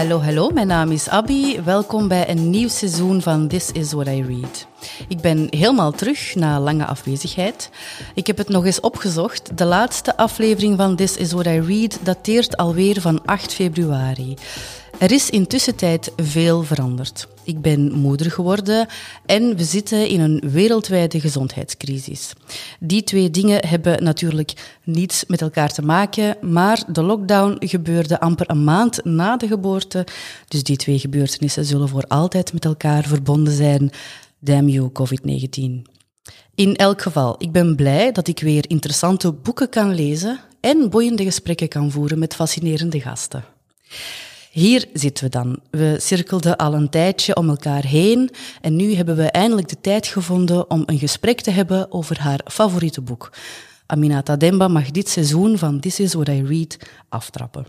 Hallo, hallo. Mijn naam is Abby. Welkom bij een nieuw seizoen van This Is What I Read. Ik ben helemaal terug na lange afwezigheid. Ik heb het nog eens opgezocht. De laatste aflevering van This Is What I Read dateert alweer van 8 februari. Er is intussen tijd veel veranderd. Ik ben moeder geworden en we zitten in een wereldwijde gezondheidscrisis. Die twee dingen hebben natuurlijk niets met elkaar te maken, maar de lockdown gebeurde amper een maand na de geboorte, dus die twee gebeurtenissen zullen voor altijd met elkaar verbonden zijn. Damn you, COVID-19. In elk geval, ik ben blij dat ik weer interessante boeken kan lezen en boeiende gesprekken kan voeren met fascinerende gasten. Hier zitten we dan. We cirkelden al een tijdje om elkaar heen en nu hebben we eindelijk de tijd gevonden om een gesprek te hebben over haar favoriete boek. Aminata Demba mag dit seizoen van This Is What I Read aftrappen.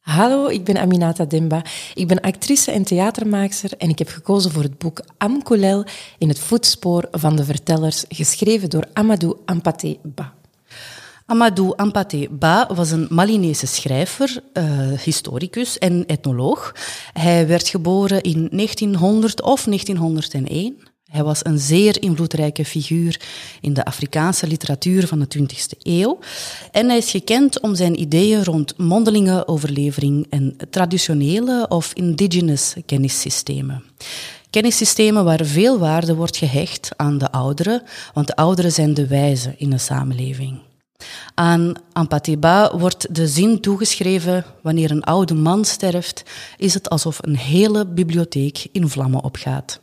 Hallo, ik ben Aminata Demba. Ik ben actrice en theatermaakster en ik heb gekozen voor het boek Amkulel in het voetspoor van de vertellers, geschreven door Amadou Ampate Ba. Amadou Ampate Ba was een Malinese schrijver, uh, historicus en etnoloog. Hij werd geboren in 1900 of 1901. Hij was een zeer invloedrijke figuur in de Afrikaanse literatuur van de 20e eeuw. En hij is gekend om zijn ideeën rond mondelinge overlevering en traditionele of indigenous kennissystemen. Kennissystemen waar veel waarde wordt gehecht aan de ouderen, want de ouderen zijn de wijzen in een samenleving. Aan Ampatiba wordt de zin toegeschreven: wanneer een oude man sterft, is het alsof een hele bibliotheek in vlammen opgaat.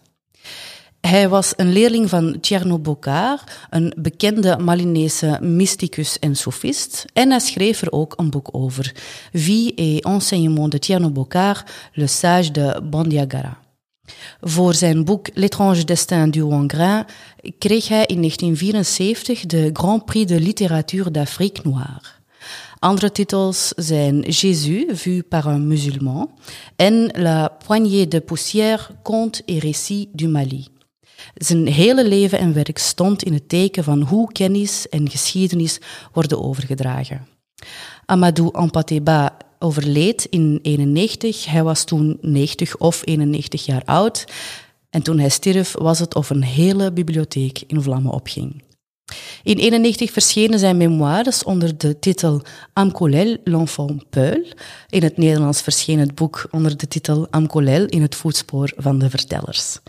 Hij was een leerling van Tcherno Bokar, een bekende Malinese mysticus en sofist, en hij schreef er ook een boek over, Vie et enseignement de Tcherno Bokar, le sage de Bandiagara. Voor zijn boek L'étrange destin du Wangrin kreeg hij in 1974 de Grand Prix de littérature d'Afrique noire. Andere titels zijn Jésus, vu par un musulman, en La poignée de poussière, conte et récit du Mali. Zijn hele leven en werk stond in het teken van hoe kennis en geschiedenis worden overgedragen. Amadou Ampateba overleed in 91. Hij was toen 90 of 91 jaar oud. En toen hij stierf, was het of een hele bibliotheek in vlammen opging. In 91 verschenen zijn memoires onder de titel Amcolel, l'enfant Peul. In het Nederlands verscheen het boek onder de titel Amcolel in het voetspoor van de vertellers.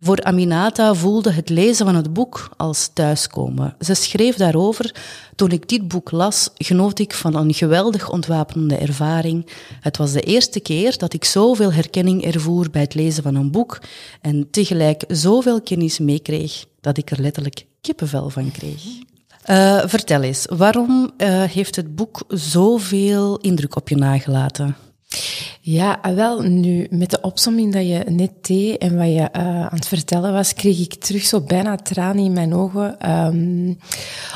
Voor Aminata voelde het lezen van het boek als thuiskomen. Ze schreef daarover: Toen ik dit boek las, genoot ik van een geweldig ontwapenende ervaring. Het was de eerste keer dat ik zoveel herkenning ervoer bij het lezen van een boek en tegelijk zoveel kennis meekreeg dat ik er letterlijk kippenvel van kreeg. Uh, vertel eens, waarom uh, heeft het boek zoveel indruk op je nagelaten? Ja, ah, wel, nu met de opsomming dat je net deed en wat je uh, aan het vertellen was, kreeg ik terug zo bijna tranen in mijn ogen. Um,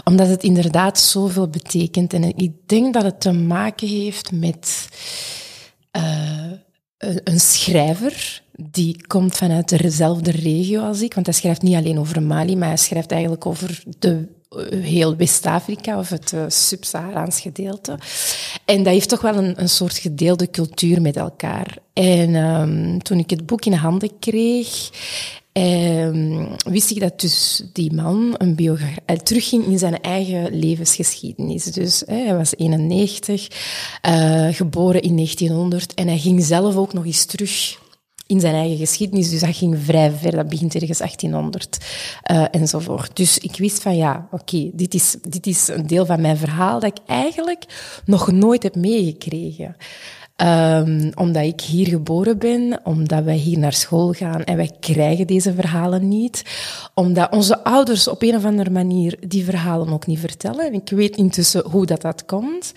omdat het inderdaad zoveel betekent. En ik denk dat het te maken heeft met uh, een schrijver die komt vanuit dezelfde regio als ik. Want hij schrijft niet alleen over Mali, maar hij schrijft eigenlijk over de heel West-Afrika of het uh, sub-Saharaans gedeelte. En dat heeft toch wel een, een soort gedeelde cultuur met elkaar. En um, toen ik het boek in handen kreeg, um, wist ik dat dus die man een biografie terugging in zijn eigen levensgeschiedenis. Dus hij was 91, uh, geboren in 1900 en hij ging zelf ook nog eens terug in zijn eigen geschiedenis. Dus dat ging vrij ver. Dat begint ergens 1800 uh, enzovoort. Dus ik wist van ja, oké, dit, is, dit is een deel van mijn verhaal dat ik eigenlijk nog nooit heb meegekregen. Um, omdat ik hier geboren ben, omdat wij hier naar school gaan en wij krijgen deze verhalen niet. Omdat onze ouders op een of andere manier die verhalen ook niet vertellen. En ik weet intussen hoe dat, dat komt.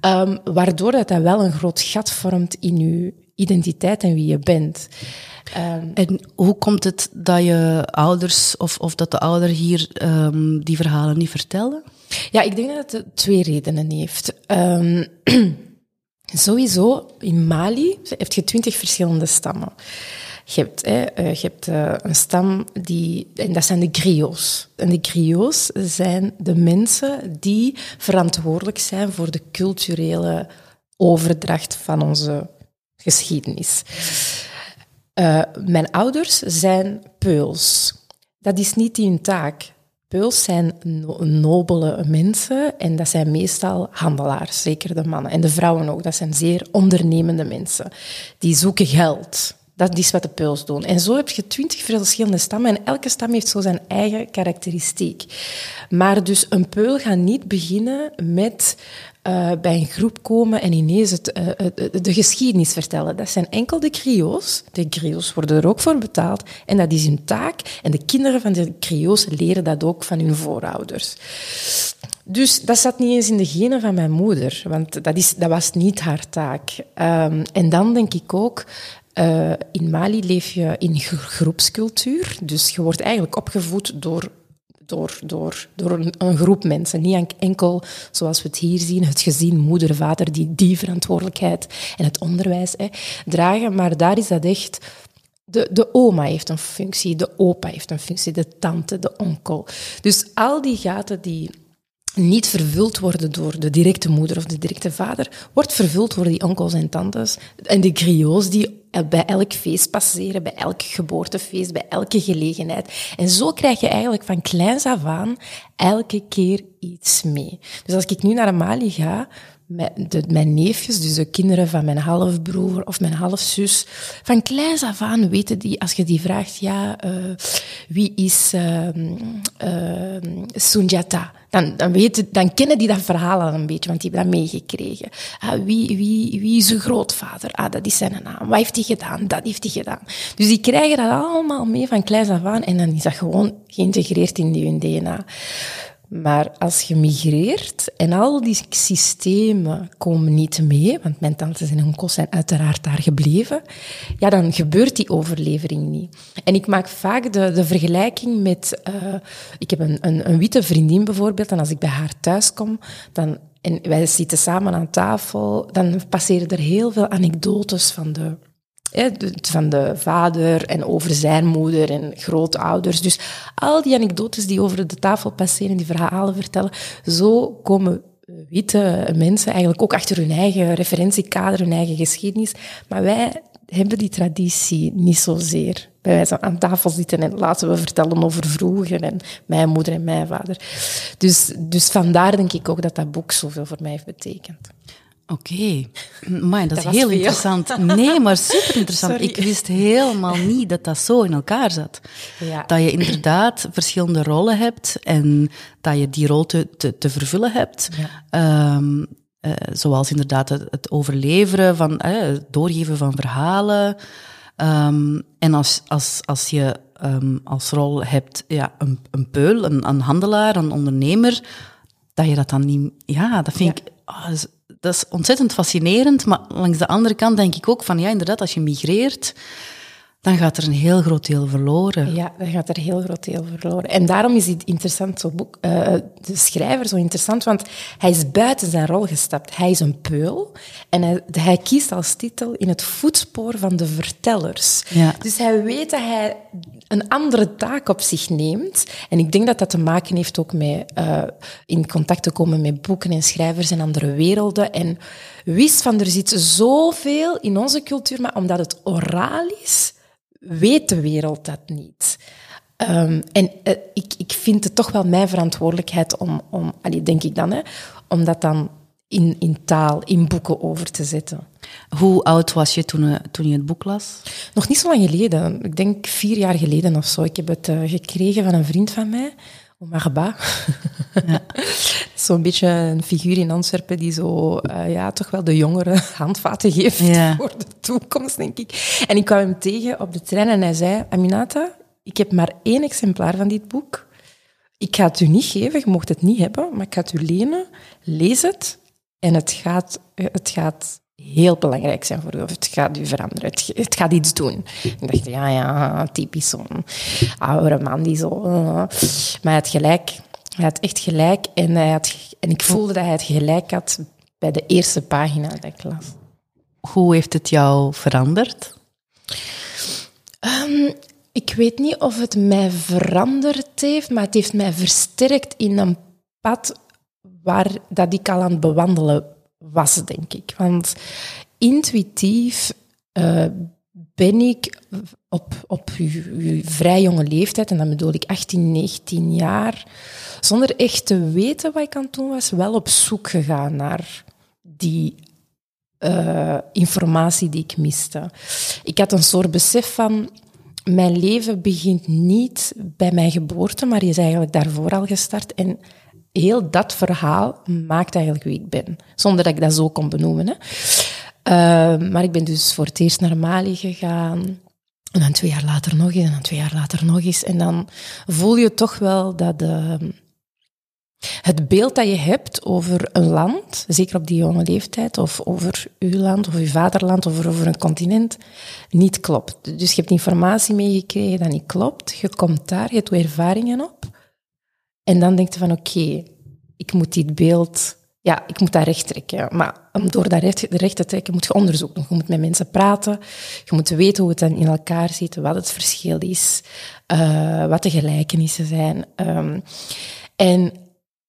Um, waardoor dat, wel een groot gat vormt in uw identiteit en wie je bent. Um, en hoe komt het dat je ouders of, of dat de ouder hier um, die verhalen niet vertellen? Ja, ik denk dat het twee redenen heeft. Um, sowieso, in Mali heb je twintig verschillende stammen. Je hebt, hè, eh, je hebt uh, een stam die, en dat zijn de griots. En de griots zijn de mensen die verantwoordelijk zijn voor de culturele overdracht van onze geschiedenis. Uh, mijn ouders zijn peuls. Dat is niet hun taak. Peuls zijn nobele mensen en dat zijn meestal handelaars, zeker de mannen. En de vrouwen ook, dat zijn zeer ondernemende mensen. Die zoeken geld. Dat is wat de peuls doen. En zo heb je twintig verschillende stammen en elke stam heeft zo zijn eigen karakteristiek. Maar dus een peul gaat niet beginnen met uh, bij een groep komen en ineens het, uh, de geschiedenis vertellen. Dat zijn enkel de griots. De griots worden er ook voor betaald en dat is hun taak. En de kinderen van de griots leren dat ook van hun voorouders. Dus dat zat niet eens in de genen van mijn moeder, want dat, is, dat was niet haar taak. Um, en dan denk ik ook, uh, in Mali leef je in groepscultuur. Dus je wordt eigenlijk opgevoed door door, door, door een, groep mensen. Niet enkel, zoals we het hier zien, het gezin, moeder, vader, die die verantwoordelijkheid en het onderwijs hè, dragen. Maar daar is dat echt... De, de oma heeft een functie, de opa heeft een functie, de tante, de onkel. Dus al die gaten die niet vervuld worden door de directe moeder of de directe vader, wordt vervuld door die onkels en tantes en de griots die bij elk feest passeren, bij elk geboortefeest, bij elke gelegenheid. En zo krijg je eigenlijk van kleins af aan elke keer iets mee. Dus als ik nu naar Mali ga, de, mijn neefjes, dus de kinderen van mijn halfbroer of mijn halfzus, van kleins af aan weten die, als je die vraagt, ja, uh, wie is uh, Sunjata? Dan, dan, weten, dan kennen die dat verhaal al een beetje, want die hebben dat meegekregen. Ah, wie, wie, wie is zijn grootvader? Ah, dat is zijn naam. Wat heeft hij gedaan? Dat heeft hij gedaan. Dus die krijgen dat allemaal mee van kleins af aan en dan is dat gewoon geïntegreerd in hun DNA. Maar als je migreert en al die systemen komen niet mee, want mijn tantes en onkels zijn uiteraard daar gebleven, ja, dan gebeurt die overlevering niet. En ik maak vaak de, de vergelijking met, uh, ik heb een, een, een witte vriendin bijvoorbeeld, en als ik bij haar thuis kom, dan en wij zitten samen aan tafel, dan passeren er heel veel anekdotes van de van de vader en over zijn moeder en grootouders. Dus al die anekdotes die over de tafel passeren, die verhalen vertellen, zo komen witte mensen eigenlijk ook achter hun eigen referentiekader, hun eigen geschiedenis. Maar wij hebben die traditie niet zozeer. Bij wijze aan tafel zitten en laten we vertellen over vroeger en mijn moeder en mijn vader. Dus, dus vandaar denk ik ook dat dat boek zoveel voor mij heeft betekend. Oké, maar dat, is heel interessant. Nee, maar super interessant. Ik wist helemaal niet dat dat zo in elkaar zat. Ja. Dat je inderdaad verschillende rollen hebt en dat je die rol te, te, te vervullen hebt. Ja. Um, uh, zoals inderdaad het, het overleveren van, uh, het doorgeven van verhalen. Um, en als, als, als je um, als rol hebt ja, een, een peul, een, een handelaar, een ondernemer, dat je dat dan niet... Ja, dat vind ik... Oh, dat is ontzettend fascinerend, maar langs de andere kant denk ik ook van ja, inderdaad, als je migreert, dan gaat er een heel groot deel verloren. Ja, dan gaat er een heel groot deel verloren. En daarom is het interessant, zo boek, uh, de schrijver zo interessant, want hij is buiten zijn rol gestapt. Hij is een peul en hij, hij kiest als titel in het voetspoor van de vertellers. Ja. Dus hij weet dat hij een andere taak op zich neemt. En ik denk dat dat te maken heeft ook met uh, in contact te komen met boeken en schrijvers en andere werelden. En wist van er zit zoveel in onze cultuur, maar omdat het oraal is, weet de wereld dat niet. Um, en uh, ik, ik vind het toch wel mijn verantwoordelijkheid om, om allee, denk ik dan, hè, om dat dan in, in taal, in boeken over te zetten. Hoe oud was je toen, eh, toen je het boek las? Nog niet zo lang geleden. Ik denk vier jaar geleden of zo. Ik heb het uh, gekregen van een vriend van mij, Omar Ja. Zo'n beetje een figuur in Antwerpen die zo, uh, ja, toch wel de jongeren handvaten geeft voor de toekomst, denk ik. En ik kwam hem tegen op de trein en hij zei, Aminata, ik heb maar één exemplaar van dit boek. Ik ga het u niet geven, je mocht het niet hebben, maar ik ga het u lenen. Lees het en het gaat, het gaat heel belangrijk zijn voor u, of het gaat u veranderen, het, het gaat iets doen. Ik dacht, ja, ja, typisch zo'n oude man die zo... Uh, maar hij had gelijk. Hij had echt gelijk en, hij had, en ik voelde dat hij het gelijk had bij de eerste pagina dat ik las. Hoe heeft het jou veranderd? Um, ik weet niet of het mij veranderd heeft, maar het heeft mij versterkt in een pad waar dat ik al aan het bewandelen was, denk ik. Want intuïtief uh, ben ik op, op je, vrij jonge leeftijd, en dan bedoel ik 18, 19 jaar, zonder echt te weten wat ik aan het doen was, wel op zoek gegaan naar die uh, informatie die ik miste. Ik had een soort besef van, mijn leven begint niet bij mijn geboorte, maar is eigenlijk daarvoor al gestart. En heel dat verhaal maakt eigenlijk wie ik ben. Zonder dat ik dat zo kon benoemen. Hè. Uh, maar ik ben dus voor het eerst naar Mali gegaan. En dan twee jaar later nog eens, en dan twee jaar later nog eens. En dan voel je toch wel dat uh, het beeld dat je hebt over een land, zeker op die jonge leeftijd, of over uw land, of uw vaderland, of over een continent, niet klopt. Dus je hebt informatie meegekregen dat niet klopt. Je komt daar, je hebt ervaringen op. En dan denk je van, oké, ik moet dit beeld ja, ik moet dat recht trekken. Maar om door dat recht, te trekken moet je onderzoek doen. Je moet met mensen praten. Je moet weten hoe het dan in elkaar zit, wat het verschil is, uh, wat de gelijkenissen zijn. Um, en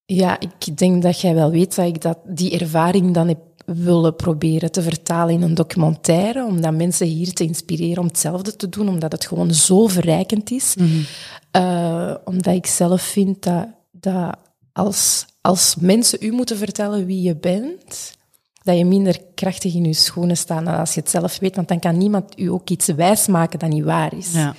ja, ik denk dat jij wel weet dat ik dat, die ervaring dan heb willen proberen te vertalen in een documentaire, omdat mensen hier te inspireren om hetzelfde te doen, omdat het gewoon zo verrijkend is. Mm -hmm. uh, omdat ik zelf vind dat, dat als, als mensen u moeten vertellen wie je bent, dat je minder krachtig in je schoenen staat dan als je het zelf weet, want dan kan niemand u ook iets wijsmaken dat niet waar is. Ja.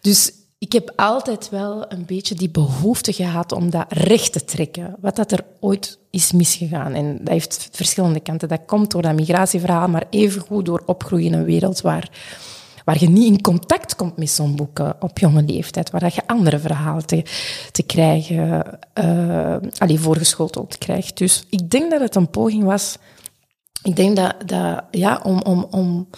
Dus ik heb altijd wel een beetje die behoefte gehad om dat recht te trekken. Wat dat er ooit is misgegaan. En dat heeft verschillende kanten. Dat komt door dat migratieverhaal, maar evengoed door opgroeien in een wereld waar waar je niet in contact komt met zo'n boeken op jonge leeftijd, waar je andere verhalen te, te krijgen, uh, allee, voorgeschoteld krijgt. Dus ik denk dat het een poging was, ik denk dat, dat ja, om, om, om,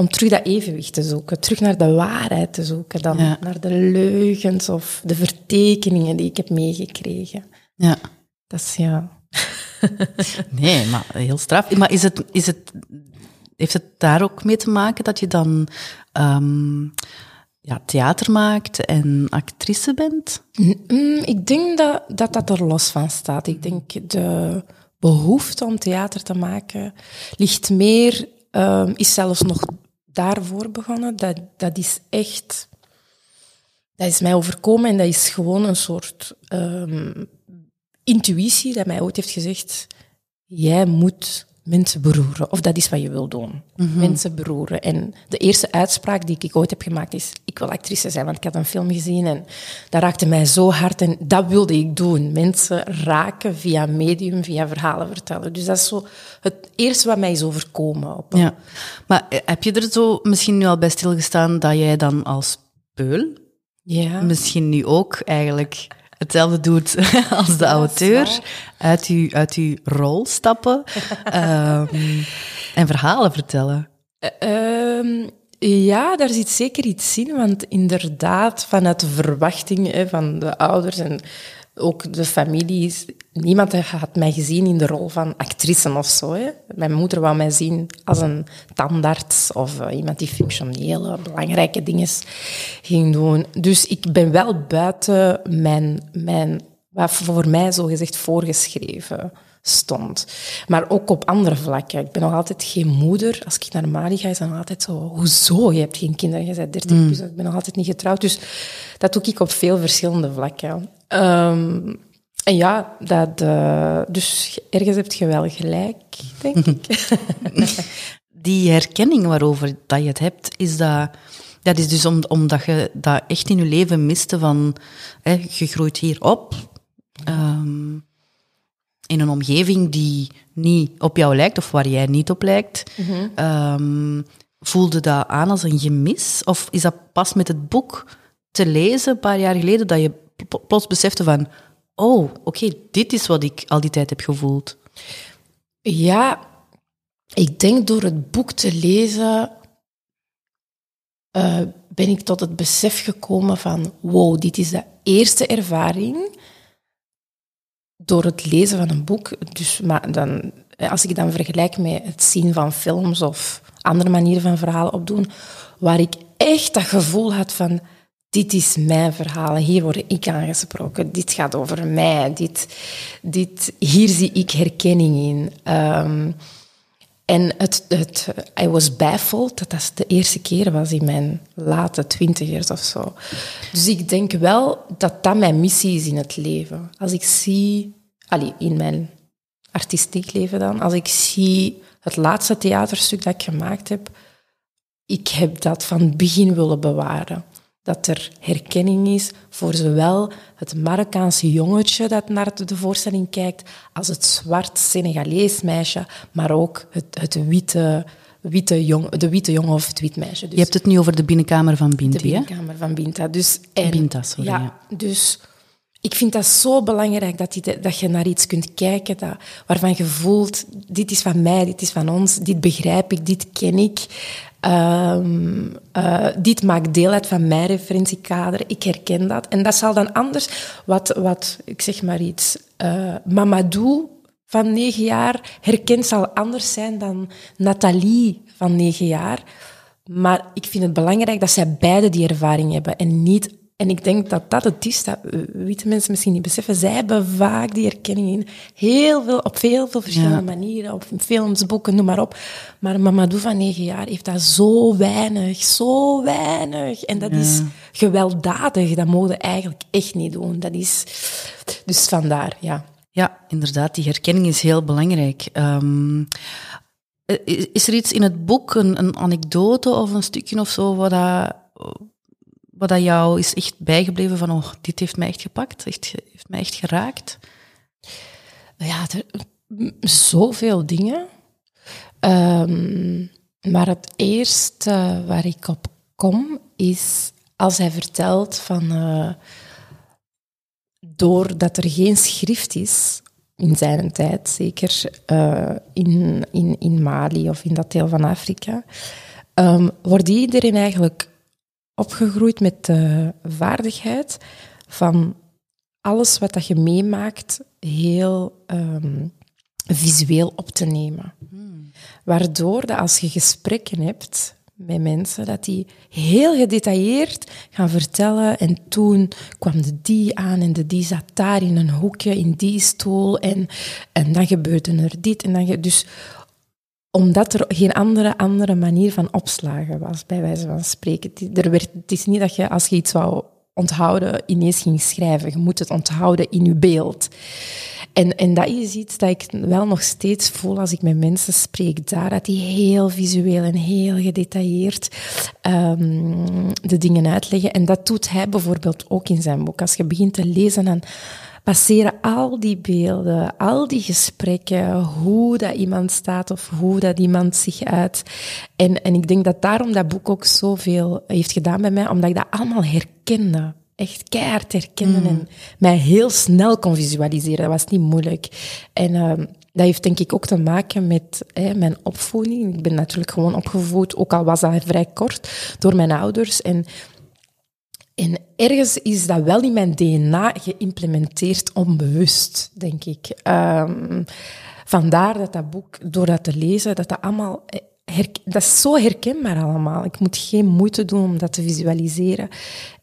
om terug dat evenwicht te zoeken, terug naar de waarheid te zoeken, dan naar de leugens of de vertekeningen die ik heb meegekregen. Ja. Dat is ja. nee, maar heel straf. Maar is het, is het heeft het daar ook mee te maken dat je dan um, ja, theater maakt en actrice bent? Mm, ik denk dat, dat dat er los van staat. Ik denk de behoefte om theater te maken ligt meer, um, is zelfs nog daarvoor begonnen. Dat, dat is echt, dat is mij overkomen en dat is gewoon een soort um, intuïtie dat mij ooit heeft gezegd, jij moet mensen beroeren. Of dat is wat je wil doen. Mhm. Mensen beroeren. En de eerste uitspraak die ik ooit heb gemaakt is, ik wil actrice zijn, want ik had een film gezien en dat raakte mij zo hard en dat wilde ik doen. Mensen raken via medium, via verhalen vertellen. Dus dat is zo het eerste wat mij is overkomen. Op ja. Maar eh, heb je er zo misschien nu al bij stilgestaan dat jij dan als peul ja. misschien nu ook eigenlijk hetzelfde doet als de auteur, uit uw, uit uw rol stappen um, en verhalen vertellen. Uh, ja, daar zit zeker iets in, want inderdaad, vanuit de verwachtingen van de ouders en ook de families. Niemand had mij gezien in de rol van actrice of zo. Hè. Mijn moeder wou mij zien als een tandarts of uh, iemand die functionele, belangrijke dingen ging doen. Dus ik ben wel buiten mijn, mijn wat voor mij zo gezegd voorgeschreven stond. Maar ook op andere vlakken. Ik ben nog altijd geen moeder. Als ik naar Mali ga, is dan altijd zo... Hoezo? Je hebt geen kinderen, je bent 30 mm. Ik ben nog altijd niet getrouwd. Dus dat doe ik op veel verschillende vlakken. Um, en ja, dat, uh, dus ergens heb je wel gelijk, denk ik. Die herkenning waarover dat je het hebt, is dat... Dat is dus om, omdat je dat echt in je leven miste van... Hè, je groeit hier op, um, in een omgeving die niet op jou lijkt, of waar jij niet op lijkt. Mm um, voelde dat aan als een gemis? Of is dat pas met het boek te lezen, een paar jaar geleden, dat je plots besefte van, oh, oké, dit is wat ik al die tijd heb gevoeld. Ja, ik denk door het boek te lezen uh, ben ik tot het besef gekomen van, wow, dit is de eerste ervaring door het lezen van een boek. Dus, maar dan, als ik dan vergelijk met het zien van films of andere manieren van verhalen opdoen, waar ik echt dat gevoel had van dit is mijn verhaal, hier word ik aangesproken, dit gaat over mij, dit, dit, hier zie ik herkenning in. Um, En het, het, I was baffled dat dat de eerste keer was in mijn late twintigers of zo. Dus ik denk wel dat dat mijn missie is in het leven. Als ik zie, allee, in mijn artistiek leven dan, als ik zie het laatste theaterstuk dat ik gemaakt heb, ik heb dat van het begin willen bewaren. Dat er herkenning is voor zowel het Marokkaanse jongetje dat naar de voorstelling kijkt, als het zwart Senegalees meisje, maar ook het, het witte, witte jong, de witte jongen of het wit meisje. Dus je hebt het nu over de binnenkamer van Binti, De binnenkamer van Binta. Dus, en, Binta, sorry. Ja, ja, dus ik vind dat zo belangrijk dat, dat je naar iets kunt kijken dat, waarvan je voelt, dit is van mij, dit is van ons, dit begrijp ik, dit ken ik. Um, uh, dit maakt deel uit van mijn referentiekader. Ik herken dat. En dat zal dan anders, wat, wat ik zeg maar iets, uh, Mamadou van negen jaar herkent, zal anders zijn dan Nathalie van negen jaar. Maar ik vind het belangrijk dat zij beide die ervaring hebben en niet en ik denk dat dat het is dat witte mensen misschien niet beseffen. Zij hebben vaak die erkenning in heel veel, op veel, veel verschillende ja. manieren, op films, boeken, noem maar op. Maar Mamadou van negen jaar heeft dat zo weinig, zo weinig. En dat ja. is gewelddadig. Dat mogen eigenlijk echt niet doen. Dat is, dus vandaar, ja. Ja, inderdaad, die herkenning is heel belangrijk. Um, is er iets in het boek, een, een anekdote of een stukje of zo, wat dat wat dat jou is echt bijgebleven van, oh, dit heeft mij echt gepakt, echt, heeft mij echt geraakt? Ja, er, zoveel dingen. Um, maar het eerste waar ik op kom is als hij vertelt van uh, doordat er geen schrift is in zijn tijd, zeker uh, in, in, in Mali of in dat deel van Afrika, um, wordt iedereen eigenlijk opgegroeid met de vaardigheid van alles wat dat je meemaakt heel um, visueel op te nemen. Hmm. Waardoor dat als je gesprekken hebt met mensen, dat die heel gedetailleerd gaan vertellen. En toen kwam de die aan en de die zat daar in een hoekje, in die stoel. En, en dan gebeurde er dit. En dan dus omdat er geen andere, andere manier van opslagen was, bij wijze van spreken. Er werd, het is niet dat je, als je iets wou onthouden, ineens ging schrijven. Je moet het onthouden in je beeld. En, en dat is iets dat ik wel nog steeds voel als ik met mensen spreek daar, dat die heel visueel en heel gedetailleerd um, de dingen uitleggen. En dat doet hij bijvoorbeeld ook in zijn boek. Als je begint te lezen, dan passeren al die beelden, al die gesprekken, hoe dat iemand staat of hoe dat iemand zich uit. En, en ik denk dat daarom dat boek ook zoveel heeft gedaan bij mij, omdat ik dat allemaal herkende. Echt keihard herkende mm. en mij heel snel kon visualiseren. Dat was niet moeilijk. En uh, dat heeft denk ik ook te maken met hè, mijn opvoeding. Ik ben natuurlijk gewoon opgevoed, ook al was dat vrij kort, door mijn ouders. En en ergens is dat wel in mijn DNA geïmplementeerd, onbewust, denk ik. Um, vandaar dat dat boek, door dat te lezen, dat dat allemaal... dat is zo herkenbaar allemaal. Ik moet geen moeite doen om dat te visualiseren.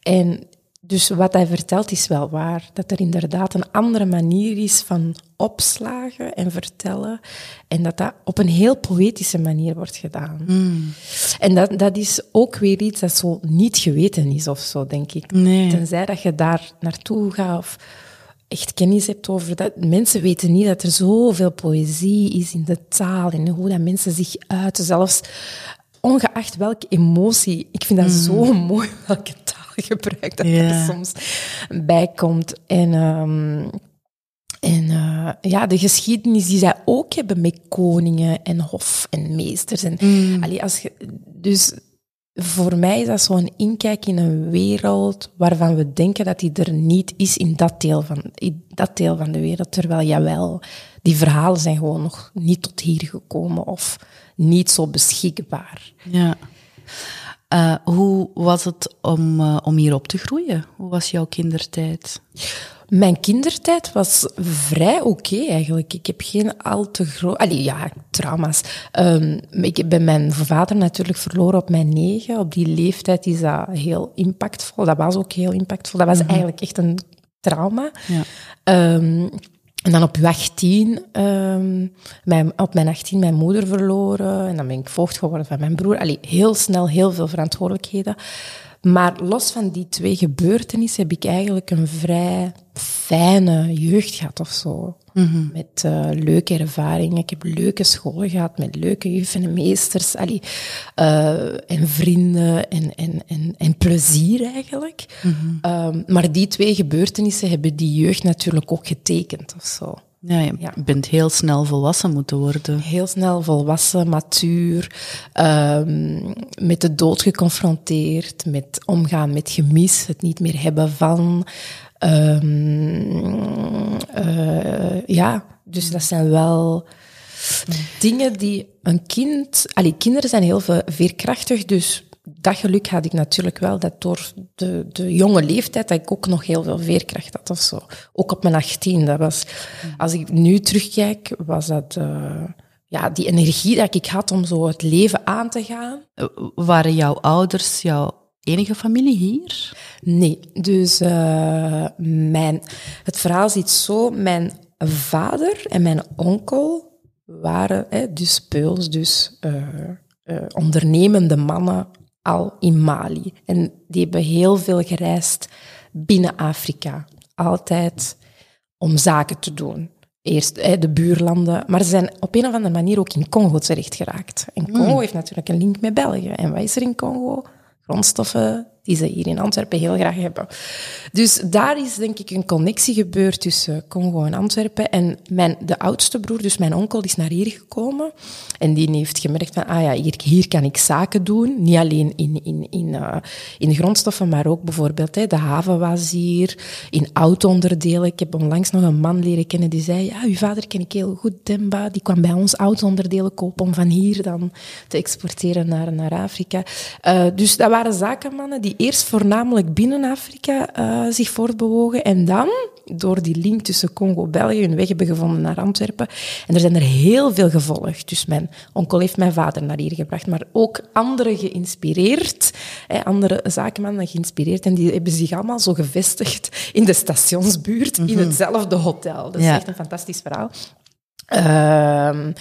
En dus wat hij vertelt is wel waar. Dat er inderdaad een andere manier is van opslagen en vertellen. En dat dat op een heel poëtische manier wordt gedaan. Mm. En dat, dat is ook weer iets dat zo niet geweten is of zo, denk ik. Nee. Tenzij dat je daar naartoe gaat of echt kennis hebt over dat. Mensen weten niet dat er zoveel poëzie is in de taal en hoe dat mensen zich uiten. Zelfs ongeacht welke emotie. Ik vind dat mm. zo mooi welke taal gebruikt, dat er soms bij komt. En, um, en uh, ja, de geschiedenis die zij ook hebben met koningen en hof en meesters. En, mm. allee, als je, dus voor mij is dat zo'n inkijk in een wereld waarvan we denken dat die er niet is in dat deel van, in dat deel van de wereld. Terwijl, jawel, die verhalen zijn gewoon nog niet tot hier gekomen of niet zo beschikbaar. Ja. Uh, hoe was het om, uh, om hier op te groeien? Hoe was jouw kindertijd? Mijn kindertijd was vrij oké okay, eigenlijk. Ik heb geen al te groot... Allee, ja, trauma's. Um, ik ben mijn vader natuurlijk verloren op mijn negen. Op die leeftijd is dat heel impactvol. Dat was ook heel impactvol. Dat was mm -hmm. eigenlijk echt een trauma. Ja. Um, En dan op je 18, ehm, mijn, op mijn 18 mijn moeder verloren. En dan ben ik voogd geworden van mijn broer. Allee, heel snel heel veel verantwoordelijkheden. Maar los van die twee gebeurtenissen heb ik eigenlijk een vrij fijne jeugd gehad of zo. Met uh, leuke ervaringen. Ik heb leuke scholen gehad met leuke juffen en meesters. Allee, uh, en vrienden en, en, en, en plezier eigenlijk. um, maar die twee gebeurtenissen hebben die jeugd natuurlijk ook getekend of zo. Ja, je ja. bent heel snel volwassen moeten worden. Heel snel volwassen, matuur, um, met de dood geconfronteerd, met omgaan met gemis, het niet meer hebben van. Um, uh, ja, dus dat zijn wel dingen die een kind... Allee, kinderen zijn heel veerkrachtig, dus dat geluk had ik natuurlijk wel, dat door de, de jonge leeftijd, dat ik ook nog heel veel veerkracht had of zo. Ook op mijn 18, dat was... Als ik nu terugkijk, was dat... Uh, ja, die energie dat ik had om zo het leven aan te gaan. Waren jouw ouders jouw enige familie hier? Nee, dus uh, mijn, het verhaal ziet zo, mijn vader en mijn onkel waren hè, dus peuls, dus uh, uh, ondernemende mannen al in Mali. En die hebben heel veel gereisd binnen Afrika. Altijd om zaken te doen. Eerst hè, de buurlanden, maar ze zijn op een of andere manier ook in Congo terecht geraakt. En Congo mm. heeft natuurlijk een link met België. En wat is er in Congo? Grondstoffen, die ze hier in Antwerpen heel graag hebben. Dus daar is denk ik een connectie gebeurd tussen Congo en Antwerpen. En mijn, de oudste broer, dus mijn onkel, is naar hier gekomen. En die heeft gemerkt van, ah ja, hier, hier kan ik zaken doen. Niet alleen in, in, in, uh, in grondstoffen, maar ook bijvoorbeeld, hè, de haven was hier, in auto-onderdelen. Ik heb onlangs nog een man leren kennen die zei, ja, uw vader ken ik heel goed, Demba. Die kwam bij ons auto-onderdelen kopen om van hier dan te exporteren naar, naar Afrika. Uh, dus dat waren zakenmannen die eerst voornamelijk binnen Afrika uh, zich voortbewogen en dan door die link tussen Congo en België hun weg hebben gevonden naar Antwerpen. En er zijn er heel veel gevolgd. Dus mijn onkel heeft mijn vader naar hier gebracht, maar ook anderen geïnspireerd, hè, andere zakenmannen geïnspireerd. En die hebben zich allemaal zo gevestigd in de stationsbuurt, mm -hmm. in mhm. hetzelfde hotel. Dat is ja. echt een fantastisch verhaal. Um,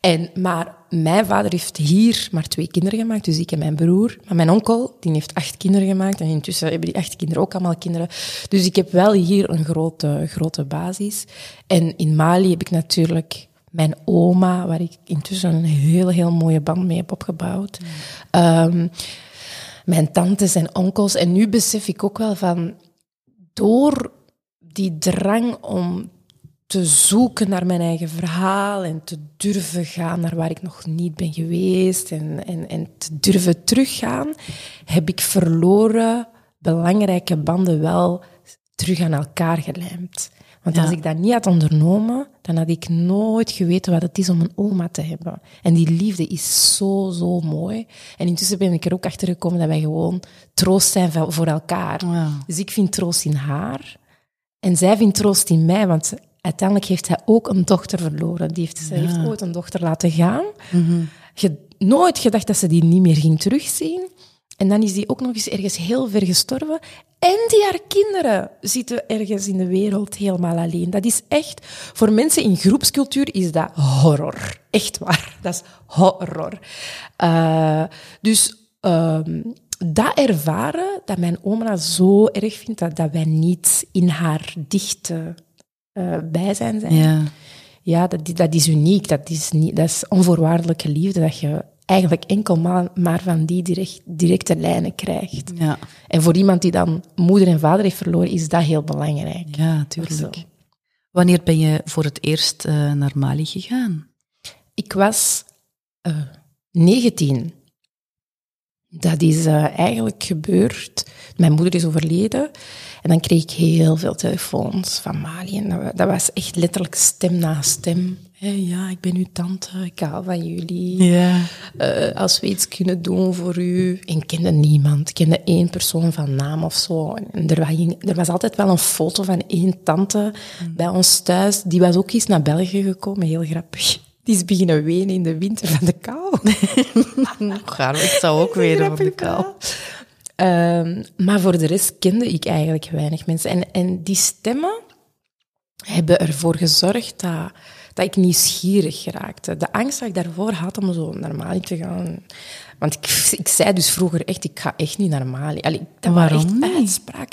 en, maar mijn vader heeft hier maar twee kinderen gemaakt, dus ik en mijn broer. Maar mijn onkel, die heeft acht kinderen gemaakt. En intussen hebben die acht kinderen ook allemaal kinderen. Dus ik heb wel hier een grote, grote basis. En in Mali heb ik natuurlijk mijn oma, waar ik intussen een heel, heel mooie band mee heb opgebouwd. Um, mijn tantes en onkels. En nu besef ik ook wel van, door die drang om te zoeken naar mijn eigen verhaal en te durven gaan naar waar ik nog niet ben geweest en, en, en te durven teruggaan, heb ik verloren belangrijke banden wel terug aan elkaar gelijmd. Want ja. als ik dat niet had ondernomen, dan had ik nooit geweten wat het is om een oma te hebben. En die liefde is zo, zo mooi. En intussen ben ik er ook achter gekomen dat wij gewoon troost zijn voor elkaar. Ja. Dus ik vind troost in haar. En zij vindt troost in mij, want uiteindelijk heeft hij ook een dochter verloren. Die heeft, Ze heeft ooit een dochter laten gaan. Mm -hmm. nooit gedacht dat ze die niet meer ging terugzien. En dan is die ook nog eens ergens heel ver gestorven. En die haar kinderen zitten ergens in de wereld helemaal alleen. Dat is echt, voor mensen in groepscultuur is dat horror. Echt waar. Dat is horror. Uh, dus um, dat ervaren, dat mijn oma zo erg vindt, dat, dat wij niet in haar dichte uh, bijzijn zijn. Ja, ja dat, dat is uniek. Dat is, niet, dat is onvoorwaardelijke liefde, dat je eigenlijk enkel maar, maar van die direct, directe lijnen krijgt. Ja. En voor iemand die dan moeder en vader heeft verloren, is dat heel belangrijk. Ja, natuurlijk. Wanneer ben je voor het eerst uh, naar Mali gegaan? Ik was uh, 19. Dat is uh, eigenlijk gebeurd. Mijn moeder is overleden. En dan kreeg ik heel veel telefoons van Mali. En dat, dat was echt letterlijk stem na stem. Hey, ja, ik ben uw tante, ik hou van jullie. Ja. Uh, als we iets kunnen doen voor u. En ik kende niemand. Ik kende één persoon van naam of zo. En er was, er was altijd wel een foto van één tante mm. bij ons thuis. Die was ook eens naar België gekomen, heel grappig. Die is beginnen wenen in de winter van de kou. Gaar, ik zou ook wenen van de kou. Um, maar voor de rest kende ik eigenlijk weinig mensen. En, en die stemmen, hebben ervoor gezorgd dat, dat ik nieuwsgierig geraakte. De angst dat ik daarvoor had om zo normaal te gaan want ik, ik zei dus vroeger echt, ik ga echt niet naar Mali. Allee, dat Waarom echt uitspraak.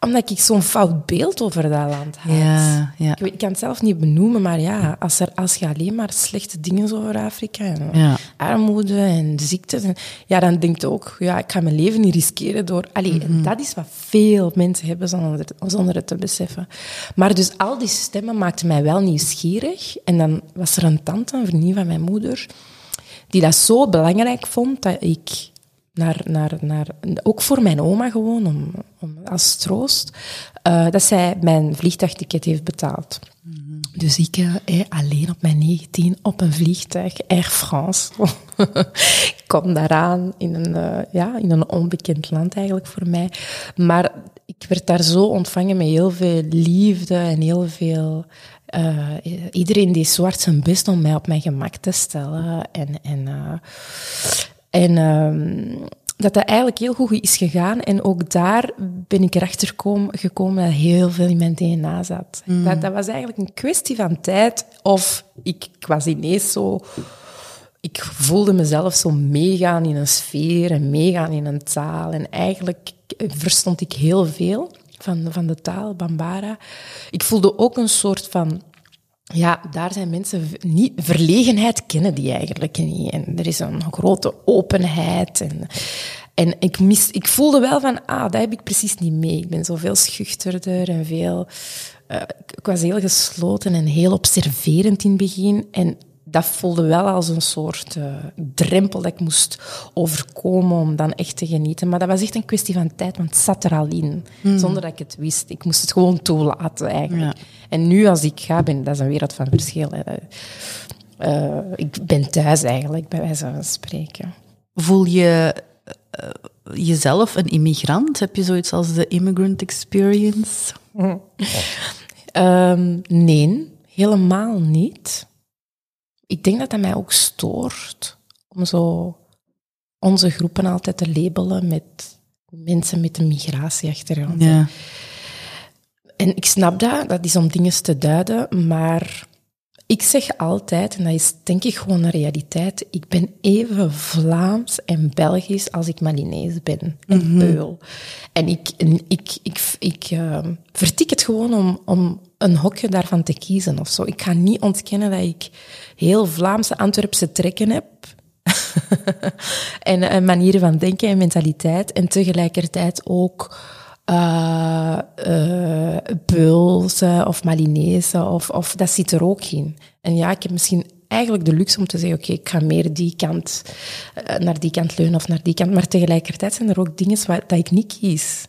Omdat ik zo'n fout beeld over dat land had. Ja, ja. Ik, weet- ik kan het zelf niet benoemen, maar ja, als, er, als je alleen maar slechte dingen over Afrika en Ja. armoede en ziektes, en, ja, dan denk je ook, ja, ik ga mijn leven niet riskeren door... Allee, Mhm. en dat is wat veel mensen hebben zonder het, zonder het te beseffen. Maar dus al die stemmen maakten mij wel nieuwsgierig. En dan was er een tante, een vriendin van mijn moeder, die dat zo belangrijk vond dat ik naar, naar, naar, ook voor mijn oma gewoon, om, om, als troost, eh, dat zij mijn vliegtuigticket heeft betaald. Dus ik eh, eh, alleen op mijn 19 op een vliegtuig, Air France. ik kom daaraan in een, eh, ja, in een onbekend land eigenlijk voor mij. Maar ik werd daar zo ontvangen met heel veel liefde en heel veel... eh, iedereen deed zo hard zijn best om mij op mijn gemak te stellen. En, en, eh, en ehm, dat dat eigenlijk heel goed is gegaan. En ook daar ben ik erachter kom, gekomen dat heel veel in mijn DNA zat. Dat, dat was eigenlijk een kwestie van tijd. Of ik, ik was ineens zo... Ik voelde mezelf zo meegaan in een sfeer en meegaan in een taal. En eigenlijk verstond ik heel veel van, van de taal, Bambara. Ik voelde ook een soort van ja, daar zijn mensen niet... Verlegenheid kennen die eigenlijk niet. En er is een grote openheid. En, en ik, mis, ik voelde wel van, ah, dat heb ik precies niet mee. Ik ben zoveel schuchterder en veel... eh, ik was heel gesloten en heel observerend in het begin. En dat voelde wel als een soort eh, drempel dat ik moest overkomen om dan echt te genieten. Maar dat was echt een kwestie van tijd, want het zat er al in. Zonder dat ik het wist. Ik moest het gewoon toelaten eigenlijk. En nu als ik ga, ben, dat is een wereld van verschil. Eh, ik ben thuis eigenlijk, bij wijze van spreken. Voel je eh, jezelf een immigrant? Heb je zoiets als de immigrant experience? Ehm, nee, helemaal niet. Ik denk dat dat mij ook stoort om zo onze groepen altijd te labelen met mensen met een migratieachtergrond. Ja. En ik snap dat, dat is om dingen te duiden, maar ik zeg altijd, en dat is denk ik gewoon een realiteit, ik ben even Vlaams en Belgisch als ik Malinees ben. En Beul. En ik, ik, ik, ik eh, vertik het gewoon om, om een hokje daarvan te kiezen of zo. Ik ga niet ontkennen dat ik heel Vlaamse Antwerpse trekken heb. en, en manieren van denken en mentaliteit. En tegelijkertijd ook eh eh, Beulse of Malinese, of, of dat zit er ook in. En ja, ik heb misschien eigenlijk de luxe om te zeggen, oké, ik ga meer die kant, eh, naar die kant leunen of naar die kant. Maar tegelijkertijd zijn er ook dingen waar, dat ik niet kies.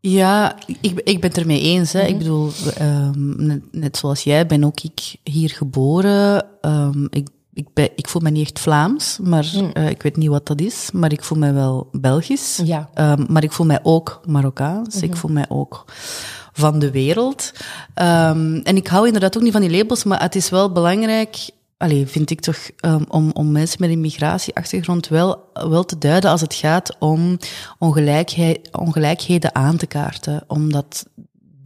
Ja, ik, ik ben het ermee eens. Hè. Ik bedoel, ehm, net, net zoals jij ben ook ik hier geboren. Ehm, ik, ik, ben, ik voel me niet echt Vlaams, maar eh, ik weet niet wat dat is. Maar ik voel me wel Belgisch. Ja. Ehm, maar ik voel mij ook Marokkaans. Ik voel mij ook van de wereld. Ehm, en ik hou inderdaad ook niet van die labels, maar het is wel belangrijk, allee, vind ik toch, ehm, om, om mensen met een migratieachtergrond wel, wel te duiden als het gaat om ongelijkheid, ongelijkheden aan te kaarten. Omdat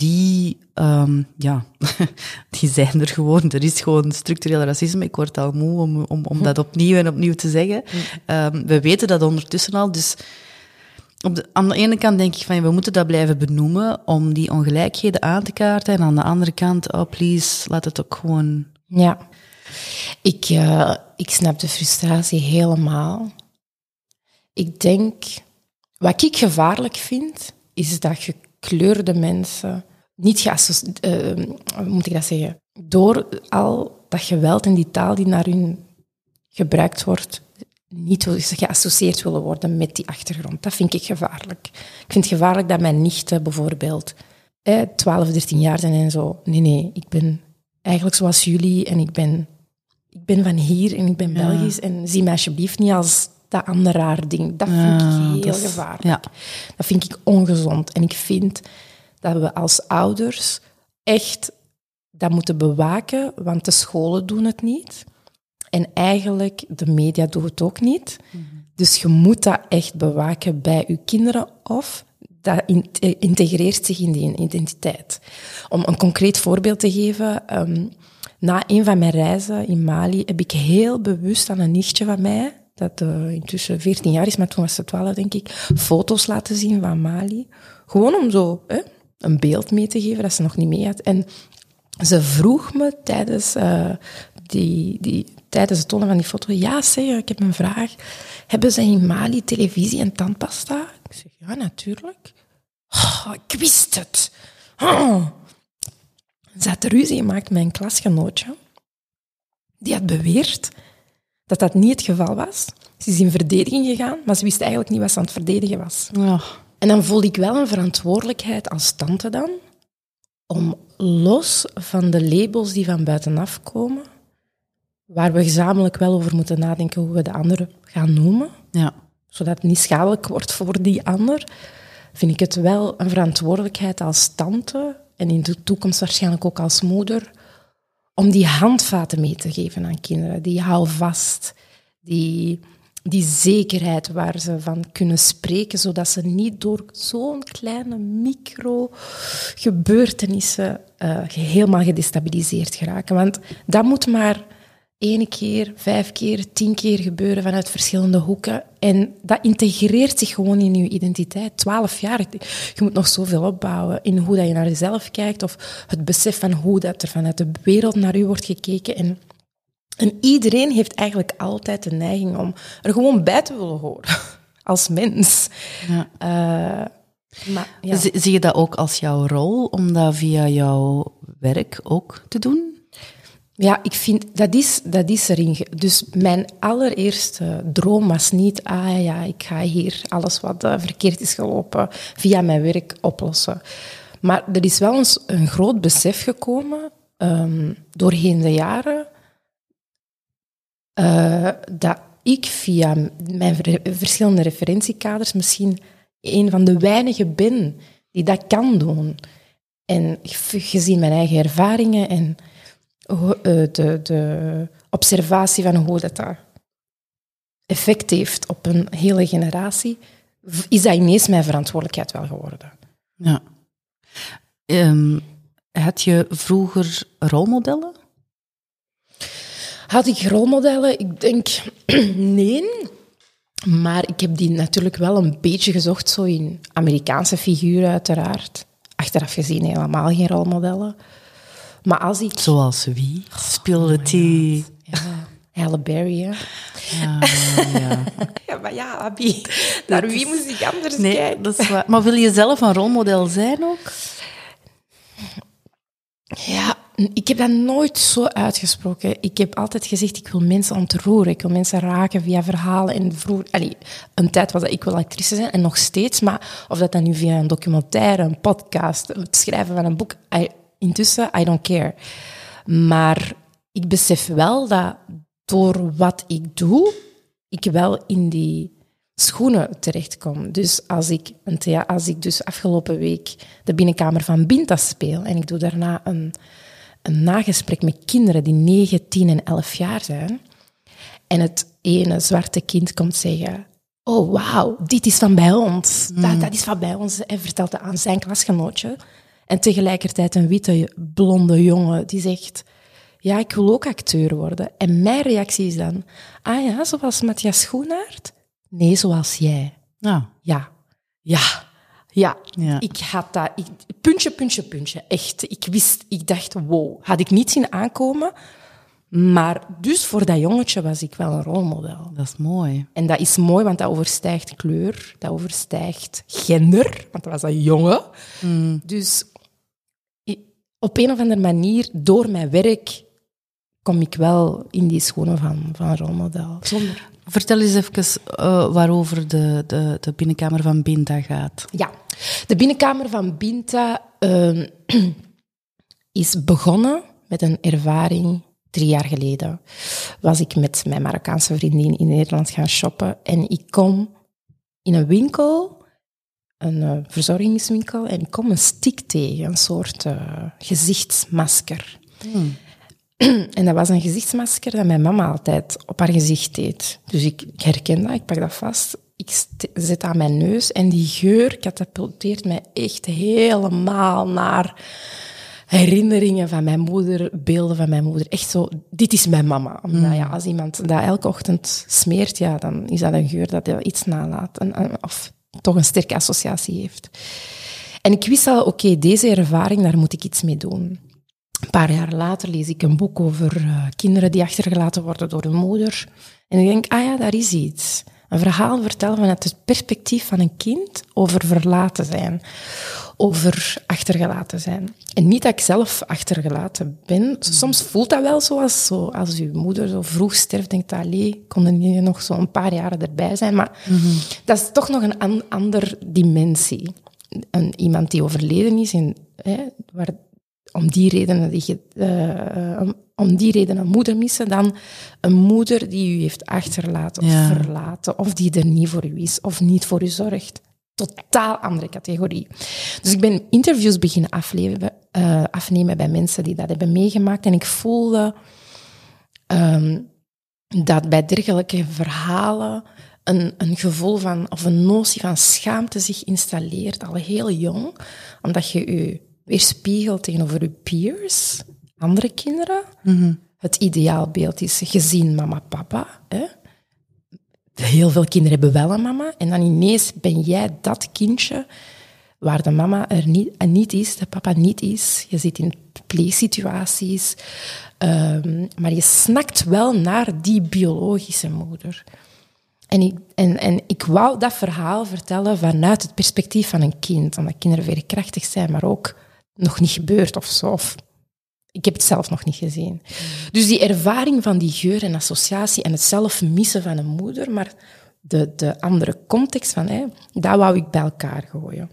die, ehm, ja, die zijn er gewoon. Er is gewoon structureel racisme. Ik word al moe om, om, om dat opnieuw en opnieuw te zeggen. Ehm, we weten dat ondertussen al, dus op de, aan de ene kant denk ik van we moeten dat blijven benoemen om die ongelijkheden aan te kaarten. En aan de andere kant, oh please, laat het ook gewoon. Ja, ik, eh, ik snap de frustratie helemaal. Ik denk, wat ik gevaarlijk vind, is dat gekleurde mensen niet geassocieerd, eh, hoe moet ik dat zeggen, door al dat geweld en die taal die naar hun gebruikt wordt, niet geassocieerd willen worden met die achtergrond. Dat vind ik gevaarlijk. Ik vind het gevaarlijk dat mijn nichten bijvoorbeeld eh, 12, 13 jaar zijn en zo. Nee, nee, ik ben eigenlijk zoals jullie en ik ben, ik ben van hier en ik ben Belgisch en zie mij alsjeblieft niet als dat andere raar ding. Dat vind Ja, ik heel dat is- gevaarlijk. ja. Dat vind ik ongezond. En ik vind dat we als ouders echt dat moeten bewaken, want de scholen doen het niet. En eigenlijk, de media doen het ook niet. Dus je moet dat echt bewaken bij je kinderen of dat integreert zich in die identiteit. Om een concreet voorbeeld te geven, ehm, na een van mijn reizen in Mali heb ik heel bewust aan een nichtje van mij, dat uh, intussen 14 jaar is, maar toen was ze 12 denk ik, foto's laten zien van Mali. Gewoon om zo hè, een beeld mee te geven dat ze nog niet mee had. En ze vroeg me tijdens, uh, die, die, tijdens het tonen van die foto, ja zeg, ik heb een vraag. Hebben ze in Mali televisie en tandpasta? Ik zeg, ja, natuurlijk. Oh, ik wist het. Oh. Ze had ruzie gemaakt met een klasgenootje. Die had beweerd dat dat niet het geval was. Ze is in verdediging gegaan, maar ze wist eigenlijk niet wat ze aan het verdedigen was. Ja. En dan voelde ik wel een verantwoordelijkheid als tante dan, om los van de labels die van buitenaf komen, waar we gezamenlijk wel over moeten nadenken hoe we de anderen gaan noemen, ja. zodat het niet schadelijk wordt voor die ander, vind ik het wel een verantwoordelijkheid als tante en in de toekomst waarschijnlijk ook als moeder, om die handvaten mee te geven aan kinderen. Die hou vast, die, die zekerheid waar ze van kunnen spreken, zodat ze niet door zo'n kleine micro-gebeurtenissen uh, helemaal gedestabiliseerd geraken. Want dat moet maar ene keer, vijf keer, tien keer gebeuren vanuit verschillende hoeken. En dat integreert zich gewoon in je identiteit. Twaalf jaar, je moet nog zoveel opbouwen in hoe dat je naar jezelf kijkt of het besef van hoe dat er vanuit de wereld naar u wordt gekeken. En, en iedereen heeft eigenlijk altijd de neiging om er gewoon bij te willen horen, als mens. Ja. Uh, maar, ja. Zie je dat ook als jouw rol, om dat via jouw werk ook te doen? Ja, ik vind, dat is, dat is erin. Dus mijn allereerste droom was niet, ah ja, ik ga hier alles wat uh, verkeerd is gelopen via mijn werk oplossen. Maar er is wel eens een groot besef gekomen um, doorheen de jaren uh, dat ik via mijn verschillende referentiekaders misschien een van de weinigen ben die dat kan doen. En gezien mijn eigen ervaringen en eh, de, de observatie van hoe dat, dat effect heeft op een hele generatie, is dat ineens mijn verantwoordelijkheid wel geworden. Ja. Um, had je vroeger rolmodellen? Had ik rolmodellen? Ik denk nee. Maar ik heb die natuurlijk wel een beetje gezocht, zo in Amerikaanse figuren uiteraard. Achteraf gezien helemaal geen rolmodellen. Maar als ik... Zoals wie? Speelde oh die... Ja, Halle Berry, Ja, ja. ja, maar ja, Abby, naar wie moest ik anders nee, kijken? Dat is waar. Maar wil je zelf een rolmodel zijn ook? Ja, ik heb dat nooit zo uitgesproken. Ik heb altijd gezegd, ik wil mensen ontroeren. Ik wil mensen raken via verhalen. En vroeger, een tijd was dat ik wil actrice zijn, en nog steeds. Maar of dat dan nu via een documentaire, een podcast, het schrijven van een boek intussen, I don't care. Maar ik besef wel dat door wat ik doe, ik wel in die schoenen terechtkom. Dus als ik, een als ik dus afgelopen week de binnenkamer van Binta speel en ik doe daarna een, een nagesprek met kinderen die 9, 10 en 11 jaar zijn, en het ene zwarte kind komt zeggen, oh wauw, dit is van bij ons, dat, mm. dat is van bij ons, en vertelt het aan zijn klasgenootje. En tegelijkertijd een witte, blonde jongen die zegt... Ja, ik wil ook acteur worden. En mijn reactie is dan... Ah ja, zoals Matthias Schoenaert? Nee, zoals jij. Ja. Ja. Ja. Ja, ja. ik had dat... Ik, puntje, puntje, puntje. Echt. Ik wist... Ik dacht, wow. Had ik niet zien aankomen. Maar dus voor dat jongetje was ik wel een rolmodel. Dat is mooi. En dat is mooi, want dat overstijgt kleur, dat overstijgt gender, want dat was een jongen. Mm. Dus op een of andere manier, door mijn werk, kom ik wel in die schoenen van, van rolmodel. Zonder. Vertel eens even uh, waarover de, de, de binnenkamer van Binta gaat. Ja, de binnenkamer van Binta uh, is begonnen met een ervaring drie jaar geleden. Was ik met mijn Marokkaanse vriendin in Nederland gaan shoppen en ik kom in een winkel een uh, verzorgingswinkel en ik kom een stick tegen, een soort uh, gezichtsmasker. Hmm. En dat was een gezichtsmasker dat mijn mama altijd op haar gezicht deed. Dus ik, ik herken dat, ik pak dat vast. ik zit aan mijn neus en die geur katapulteert mij echt helemaal naar herinneringen van mijn moeder, beelden van mijn moeder. Echt zo, dit is mijn mama. Omdat ja, als iemand dat elke ochtend smeert, ja, dan is dat een geur dat je iets nalaat. Of toch een sterke associatie heeft. En ik wist al, oké, deze ervaring, daar moet ik iets mee doen. Een paar jaar later lees ik een boek over eh, kinderen die achtergelaten worden door hun moeder. En ik denk, ah ja, daar is iets. Een verhaal vertellen vanuit het perspectief van een kind over verlaten zijn. Over achtergelaten zijn. En niet dat ik zelf achtergelaten ben. Soms voelt dat wel zoals zo, als uw moeder zo vroeg sterft, denkt allee, konden je nog zo een paar jaren erbij zijn. Maar dat is toch nog een an, andere dimensie. Een, iemand die overleden is en hè, waar om die redenen die je, eh, om, die reden een moeder missen dan een moeder die u heeft achterlaten of Ja. verlaten of die er niet voor u is of niet voor u zorgt. Totaal andere categorie. Dus ik ben interviews beginnen afleven, eh, afnemen bij mensen die dat hebben meegemaakt en ik voelde ehm, dat bij dergelijke verhalen een, een gevoel van, of een notie van schaamte zich installeert, al heel jong, omdat je je weerspiegelt tegenover je peers, andere kinderen. Het ideaalbeeld is gezien mama, papa. Hè? Heel veel kinderen hebben wel een mama, en dan ineens ben jij dat kindje waar de mama er niet, en niet is, de papa niet is. Je zit in play-situaties, ehm, maar je snakt wel naar die biologische moeder. En ik, en, en ik wou dat verhaal vertellen vanuit het perspectief van een kind, omdat kinderen veerkrachtig zijn, maar ook nog niet gebeurd of zo. Of ik heb het zelf nog niet gezien. Dus die ervaring van die geur en associatie en het zelf missen van een moeder, maar de, de andere context van, hè, dat wou ik bij elkaar gooien.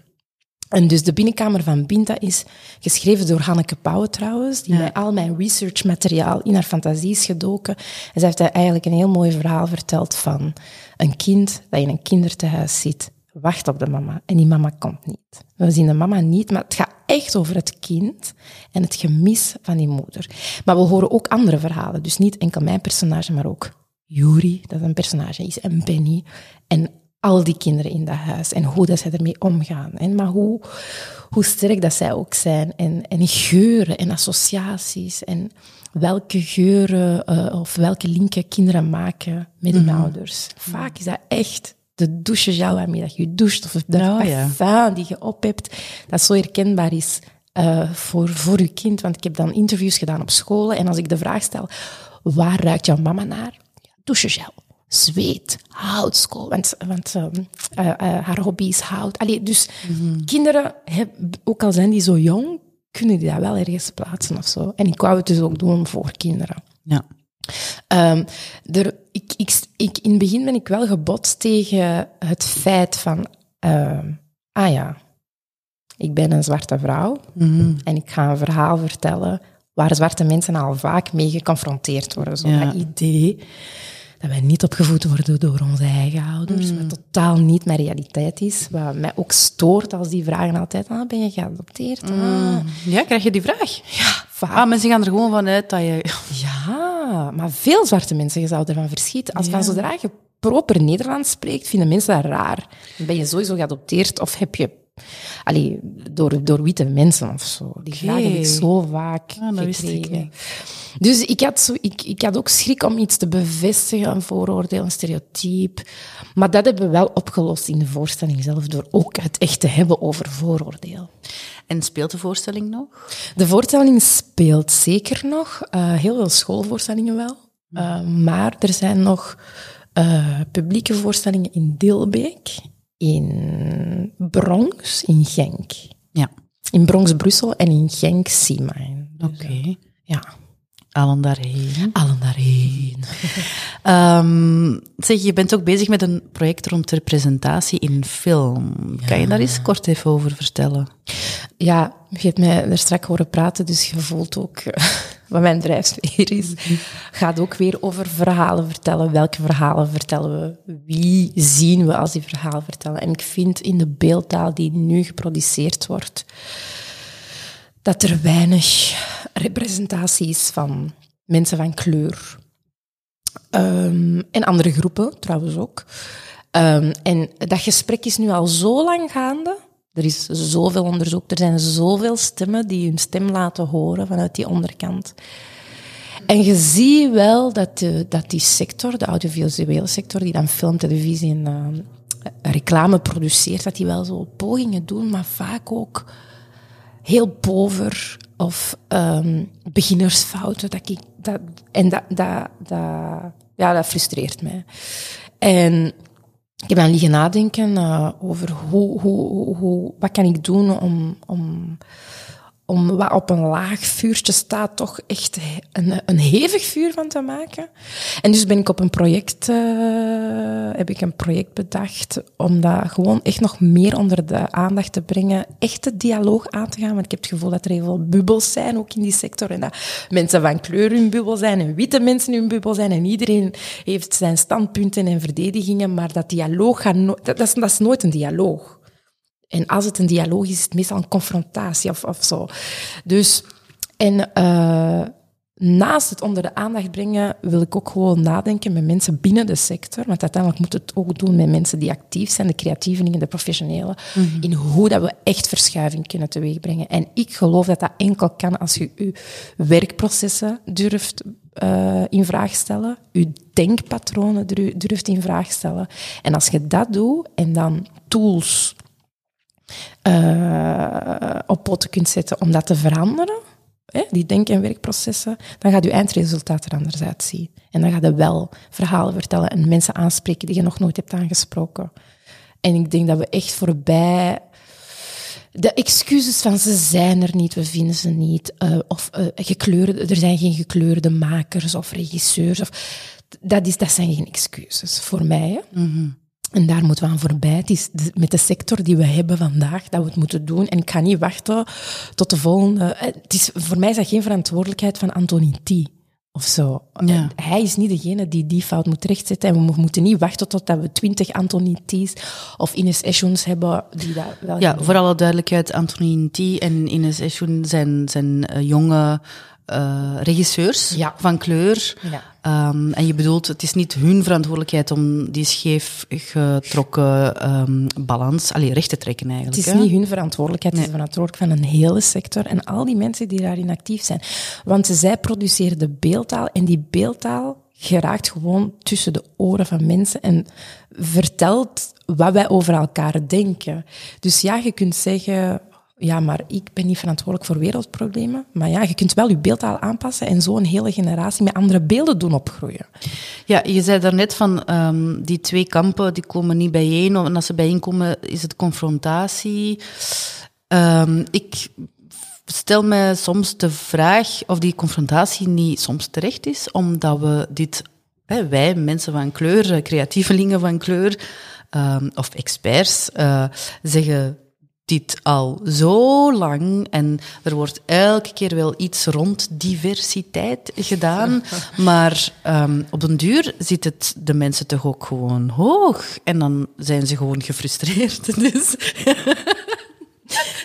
En dus de binnenkamer van Binta is geschreven door Hanneke Pauwen trouwens, die Ja. mij al mijn researchmateriaal in haar fantasie is gedoken. En zij heeft eigenlijk een heel mooi verhaal verteld van een kind dat in een kinderthuis zit, wacht op de mama en die mama komt niet. We zien de mama niet, maar het gaat echt over het kind en het gemis van die moeder. Maar we horen ook andere verhalen, dus niet enkel mijn personage, maar ook Yuri, dat een personage is, en Benny. En al die kinderen in dat huis en hoe dat zij ermee omgaan. En maar hoe, hoe sterk dat zij ook zijn. En, en geuren en associaties. En welke geuren eh, of welke linken kinderen maken met hun ouders. Vaak is dat echt de douchegel waarmee dat je doucht. Of de Oh, ja. parfum die je op hebt. Dat zo herkenbaar is eh, voor, voor je kind. Want ik heb dan interviews gedaan op scholen. En als ik de vraag stel, waar ruikt jouw mama naar? Ja, douchegel zweet, houtskool, want, want ehm, eh, eh, haar hobby is hout. Allee, dus kinderen, heb- ook al zijn die zo jong, kunnen die dat wel ergens plaatsen of zo. En ik wou het dus ook doen voor kinderen. Ja. Ehm, er, ik, ik, ik, in het begin ben ik wel gebotst tegen het feit van, ehm, ah ja, ik ben een zwarte vrouw en ik ga een verhaal vertellen waar zwarte mensen al vaak mee geconfronteerd worden. Zo Ja. dat idee dat wij niet opgevoed worden door onze eigen ouders, wat totaal niet mijn realiteit is. Wat mij ook stoort als die vragen altijd, ah, ben je geadopteerd? Ah, Ja, krijg je die vraag? ja, vaak. Ah, mensen gaan er gewoon vanuit dat je... Ja, maar veel zwarte mensen zouden ervan verschieten. Als van zodra je proper Nederlands spreekt, vinden mensen dat raar. Ben je sowieso geadopteerd of heb je... Allee, door, door witte mensen of zo. Die vraag heb ik zo vaak Ah, ik. Dus ik had, zo, ik, ik had ook schrik om iets te bevestigen, een vooroordeel, een stereotype. Maar dat hebben we wel opgelost in de voorstelling zelf, door ook het echt te hebben over vooroordeel. En speelt de voorstelling nog? De voorstelling speelt zeker nog. eh, heel veel schoolvoorstellingen wel. Eh, maar er zijn nog eh, publieke voorstellingen in Dilbeek, in Bronx, in Genk. Ja. In Bronx, Brussel en in Genk, Siemijn. Dus, Oké. Ja, Allen daarheen. allen daarheen. Ehm, zeg, je bent ook bezig met een project rond representatie in film. Kan je daar eens kort even over vertellen? Ja, je hebt mij er straks horen praten, dus je voelt ook wat mijn drijfveer is. Gaat ook weer over verhalen vertellen. Welke verhalen vertellen we? Wie zien we als die verhalen vertellen? En ik vind in de beeldtaal die nu geproduceerd wordt, dat er weinig representatie is van mensen van kleur. Ehm, en andere groepen trouwens ook. Ehm, en dat gesprek is nu al zo lang gaande. Er is zoveel onderzoek, er zijn zoveel stemmen die hun stem laten horen vanuit die onderkant. En je ziet wel dat, de, dat die sector, de audiovisuele sector, die dan film, televisie en uh, reclame produceert, dat die wel zo pogingen doen, maar vaak ook heel pover of um, beginnersfouten. Dat ik, dat, en dat, dat, ja, dat frustreert mij. En ik heb aan liggen nadenken uh, over hoe, hoe, hoe, wat kan ik doen om, om om wat op een laag vuurtje staat, toch echt een, een hevig vuur van te maken. En dus ben ik op een project, uh, heb ik een project bedacht om dat gewoon echt nog meer onder de aandacht te brengen, echte dialoog aan te gaan. Want ik heb het gevoel dat er heel veel bubbels zijn, ook in die sector. En dat mensen van kleur hun bubbel zijn en witte mensen hun bubbel zijn. En iedereen heeft zijn standpunten en verdedigingen, maar dat dialoog gaat dat, is, dat is nooit een dialoog. En als het een dialoog is, is het meestal een confrontatie of, of zo. Dus, en uh, naast het onder de aandacht brengen, wil ik ook gewoon nadenken met mensen binnen de sector. Want uiteindelijk moet het ook doen met mensen die actief zijn, de creatievelingen, de professionelen. Mhm. In hoe dat we echt verschuiving kunnen teweegbrengen. En ik geloof dat dat enkel kan als je je werkprocessen durft uh, in vraag stellen, je denkpatronen durft in vraag stellen. En als je dat doet en dan tools uh, op poten kunt zetten om dat te veranderen, hè, die denk- en werkprocessen, dan gaat je eindresultaat er anders uitzien. En dan gaat je wel verhalen vertellen en mensen aanspreken die je nog nooit hebt aangesproken. En ik denk dat we echt voorbij de excuses van ze zijn er niet, we vinden ze niet. Uh, of uh, gekleurde, er zijn geen gekleurde makers of regisseurs. Of, dat, is, dat zijn geen excuses voor mij. Hè? -hmm. En daar moeten we aan voorbij. Het is met de sector die we hebben vandaag dat we het moeten doen. En ik ga niet wachten tot de volgende. Eh, het is, voor mij is dat geen verantwoordelijkheid van Anthony T. Of zo. Ja. Hij is niet degene die die fout moet rechtzetten. En we moeten niet wachten totdat we twintig Anthony T's of Ines Eschons hebben die dat wel Ja, voor alle duidelijkheid, Anthony T en Ines Eschon zijn, zijn uh, jonge uh, regisseurs ja. van kleur. Ja. Um, en je bedoelt, het is niet hun verantwoordelijkheid om die scheef getrokken um, balans allee, recht te trekken eigenlijk. Het is niet hun verantwoordelijkheid, het is de verantwoordelijkheid van een hele sector en al die mensen die daarin actief zijn. Want zij produceren de beeldtaal en die beeldtaal geraakt gewoon tussen de oren van mensen en vertelt wat wij over elkaar denken. Dus ja, je kunt zeggen, ja, maar ik ben niet verantwoordelijk voor wereldproblemen. Maar ja, je kunt wel je beeldtaal aanpassen en zo een hele generatie met andere beelden doen opgroeien. Ja, je zei daarnet van um, die twee kampen, die komen niet bijeen. En als ze bijeenkomen, is het confrontatie. Um, ik stel me soms de vraag of die confrontatie niet soms terecht is, omdat we dit, hè, wij, mensen van kleur, creatievelingen van kleur, um, of experts, uh, zeggen dit al zo lang en er wordt elke keer wel iets rond diversiteit gedaan, maar um, op den duur zit het de mensen toch ook gewoon hoog en dan zijn ze gewoon gefrustreerd. Dus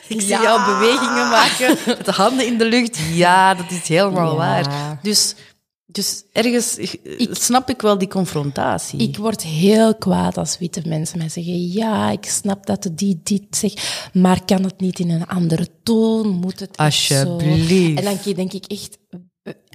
ik zie ja. jou bewegingen maken met de handen in de lucht. Ja, dat is helemaal ja. waar. Dus dus ergens ik, snap ik wel die confrontatie. Ik word heel kwaad als witte mensen mij zeggen: Ja, ik snap dat die dit zegt, maar kan het niet in een andere toon? Moet het Alsjeblieft. En dan denk ik echt: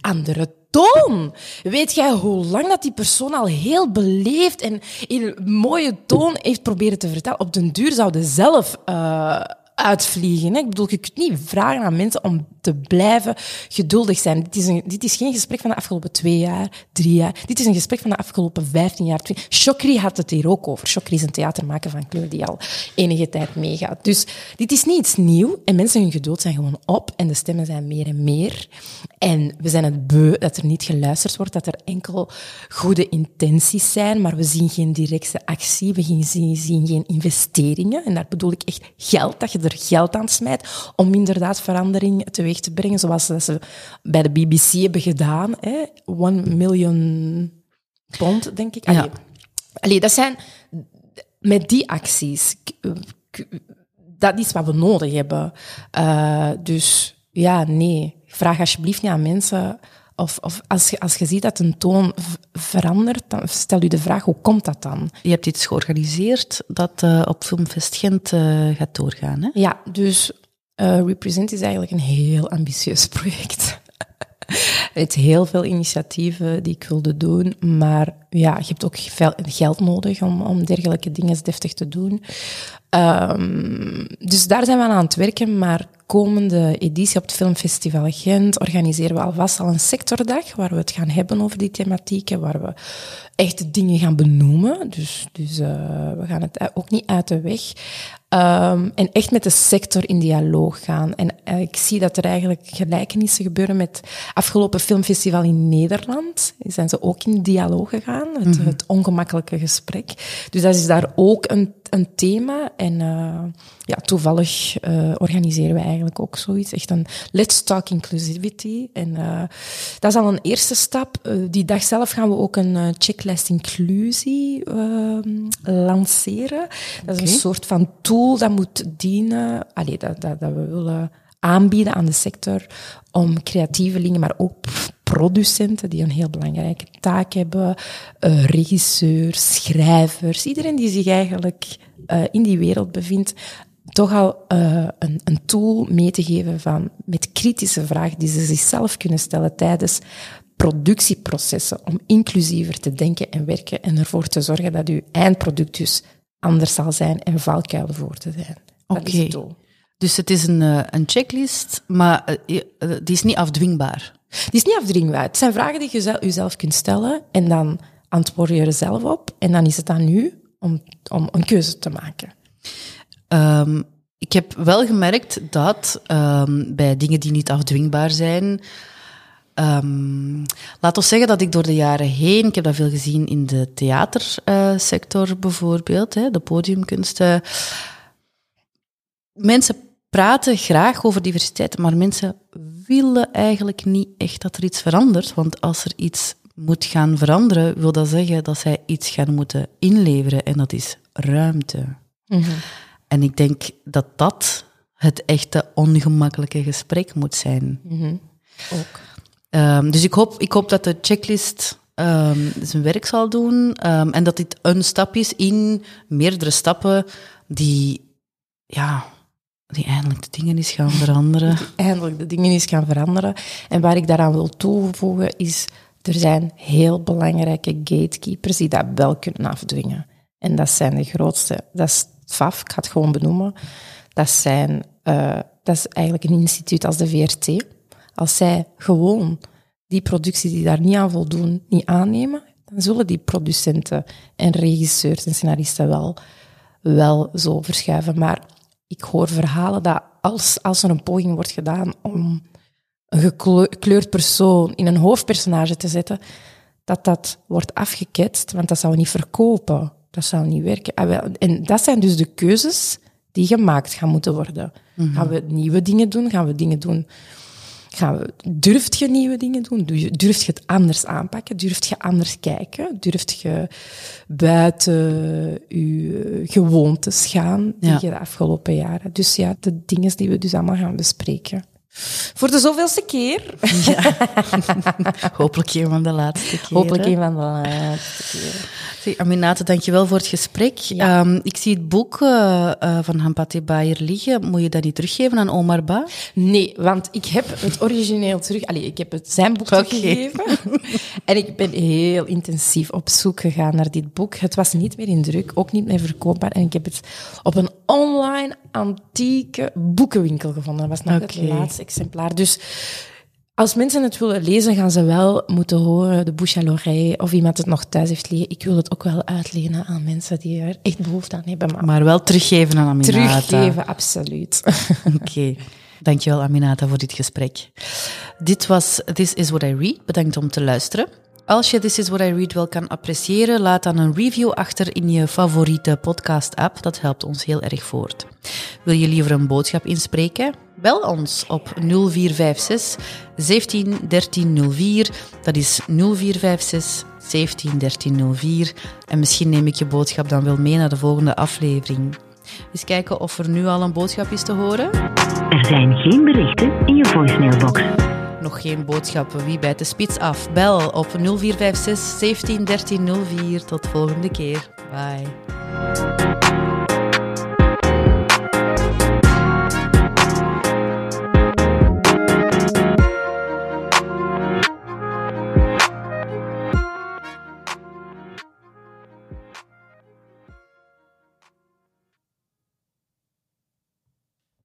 Andere toon? Weet jij hoe lang dat die persoon al heel beleefd en in een mooie toon heeft proberen te vertellen? Op den duur zouden zelf. Uh, uitvliegen. Ik bedoel, je kunt niet vragen aan mensen om te blijven geduldig zijn. Dit is, een, dit is geen gesprek van de afgelopen twee jaar, drie jaar. Dit is een gesprek van de afgelopen vijftien jaar. Chokri had het hier ook over. Chokri is een theatermaker van kleur die al enige tijd meegaat. Dus dit is niet iets nieuw. En mensen hun geduld zijn gewoon op. En de stemmen zijn meer en meer. En we zijn het beu dat er niet geluisterd wordt, dat er enkel goede intenties zijn, maar we zien geen directe actie, we zien, zien geen investeringen. En daar bedoel ik echt geld, dat je er geld aan smijt om inderdaad verandering teweeg te brengen, zoals dat ze bij de BBC hebben gedaan. Hè? One million pond, denk ik. Allee, ja. Allee, dat zijn... Met die acties... Dat is wat we nodig hebben. Uh, dus ja, nee. Vraag alsjeblieft niet aan mensen of, of als, je, als je ziet dat een toon verandert, dan stel je de vraag, hoe komt dat dan? Je hebt iets georganiseerd dat uh, op Filmfest Gent uh, gaat doorgaan, hè? Ja, dus uh, Represent is eigenlijk een heel ambitieus project. Het heel veel initiatieven die ik wilde doen, maar ja, je hebt ook geld nodig om, om dergelijke dingen deftig te doen. Um, dus daar zijn we aan het werken, maar komende editie op het Filmfestival Gent organiseren we alvast al een sectordag waar we het gaan hebben over die thematieken, waar we echt dingen gaan benoemen. Dus, dus uh, we gaan het ook niet uit de weg. Um, en echt met de sector in dialoog gaan. En uh, ik zie dat er eigenlijk gelijkenissen gebeuren met afgelopen filmfestival in Nederland. Zijn ze ook in dialoog gegaan, het, mm -hmm. het ongemakkelijke gesprek. Dus dat is daar ook een een thema. En uh, ja, toevallig uh, organiseren we eigenlijk ook zoiets. Echt een Let's Talk Inclusivity. En uh, dat is al een eerste stap. die dag zelf gaan we ook een checklist inclusie lanceren. Dat is een soort van tool dat moet dienen. Allee, dat, dat, dat we willen aanbieden aan de sector om creatievelingen, maar ook producenten die een heel belangrijke taak hebben, uh, regisseurs, schrijvers, iedereen die zich eigenlijk uh, in die wereld bevindt, toch al uh, een, een, tool mee te geven van, met kritische vragen die ze zichzelf kunnen stellen tijdens productieprocessen om inclusiever te denken en werken en ervoor te zorgen dat uw eindproduct dus anders zal zijn en valkuilen voor te zijn. Oké. Okay. Dus het is een, een checklist, maar die is niet afdwingbaar. Die is niet afdwingbaar. Het zijn vragen die je jezelf kunt stellen en dan antwoord je er zelf op. En dan is het aan u om, om een keuze te maken. Um, ik heb wel gemerkt dat um, bij dingen die niet afdwingbaar zijn. Um, laat ons zeggen dat ik door de jaren heen, ik heb dat veel gezien in de theatersector bijvoorbeeld, hè, de podiumkunsten. Mensen praten graag over diversiteit, maar mensen willen eigenlijk niet echt dat er iets verandert. Want als er iets moet gaan veranderen, wil dat zeggen dat zij iets gaan moeten inleveren en dat is ruimte. Mm -hmm. En ik denk dat dat het echte ongemakkelijke gesprek moet zijn. Mm -hmm. Ook. Um, dus ik hoop, ik hoop dat de checklist um, zijn werk zal doen um, en dat dit een stap is in meerdere stappen die, ja, die eindelijk de dingen is gaan veranderen. Eindelijk de dingen is gaan veranderen. En waar ik daaraan wil toevoegen is, er zijn heel belangrijke gatekeepers die dat wel kunnen afdwingen. En dat zijn de grootste. Dat is FAF, ik ga het gewoon benoemen. Dat, zijn, uh, dat is eigenlijk een instituut als de VRT. Als zij gewoon die producties die daar niet aan voldoen, niet aannemen, dan zullen die producenten en regisseurs en scenaristen wel, wel zo verschuiven. Maar ik hoor verhalen dat als, als er een poging wordt gedaan om een gekleurd persoon in een hoofdpersonage te zetten, dat dat wordt afgeketst, want dat zou niet verkopen. Dat zou niet werken. Ah, en dat zijn dus de keuzes die gemaakt gaan moeten worden. Mhm. Gaan we nieuwe dingen doen? Gaan we dingen doen Gaan we, durft je nieuwe dingen doen? Durft je het anders aanpakken? Durft je anders kijken? Durft je buiten je gewoontes gaan die je de afgelopen jaren? Dus ja, de dingen die we dus allemaal gaan bespreken. Voor de zoveelste keer. Ja. Hopelijk een van de laatste keer. Hopelijk een van de laatste keer. Zeg, Aminata, dankjewel voor het gesprek. Ja. Um, ik zie het boek uh, uh, van Hampate Bayer liggen. Moet je dat niet teruggeven aan Omar Ba? Nee, want ik heb het origineel terug... Allee, ik heb het zijn boek teruggegeven. en ik ben heel intensief op zoek gegaan naar dit boek. Het was niet meer in druk, ook niet meer verkoopbaar. En ik heb het op een online antieke boekenwinkel gevonden. Dat was nog okay. het laatste exemplaar. Dus als mensen het willen lezen, gaan ze wel moeten horen, de bouche à l'oreille, of iemand het nog thuis heeft liggen. Ik wil het ook wel uitlenen aan mensen die er echt behoefte aan hebben. Maar, maar wel teruggeven aan Aminata. Teruggeven, absoluut. Oké. Okay. Dankjewel Aminata voor dit gesprek. Dit was This Is What I Read. Bedankt om te luisteren. Als je This Is What I Read wel kan appreciëren, laat dan een review achter in je favoriete podcast-app. Dat helpt ons heel erg voort. Wil je liever een boodschap inspreken? Bel ons op 0456 17 13 04. Dat is 0456 17 13 04. En misschien neem ik je boodschap dan wel mee naar de volgende aflevering. Eens kijken of er nu al een boodschap is te horen. Er zijn geen berichten in je voicemailbox. nog geen boodschappen. Wie bijt de spits af? Bel op 0456 17 13 04. Tot volgende keer. Bye.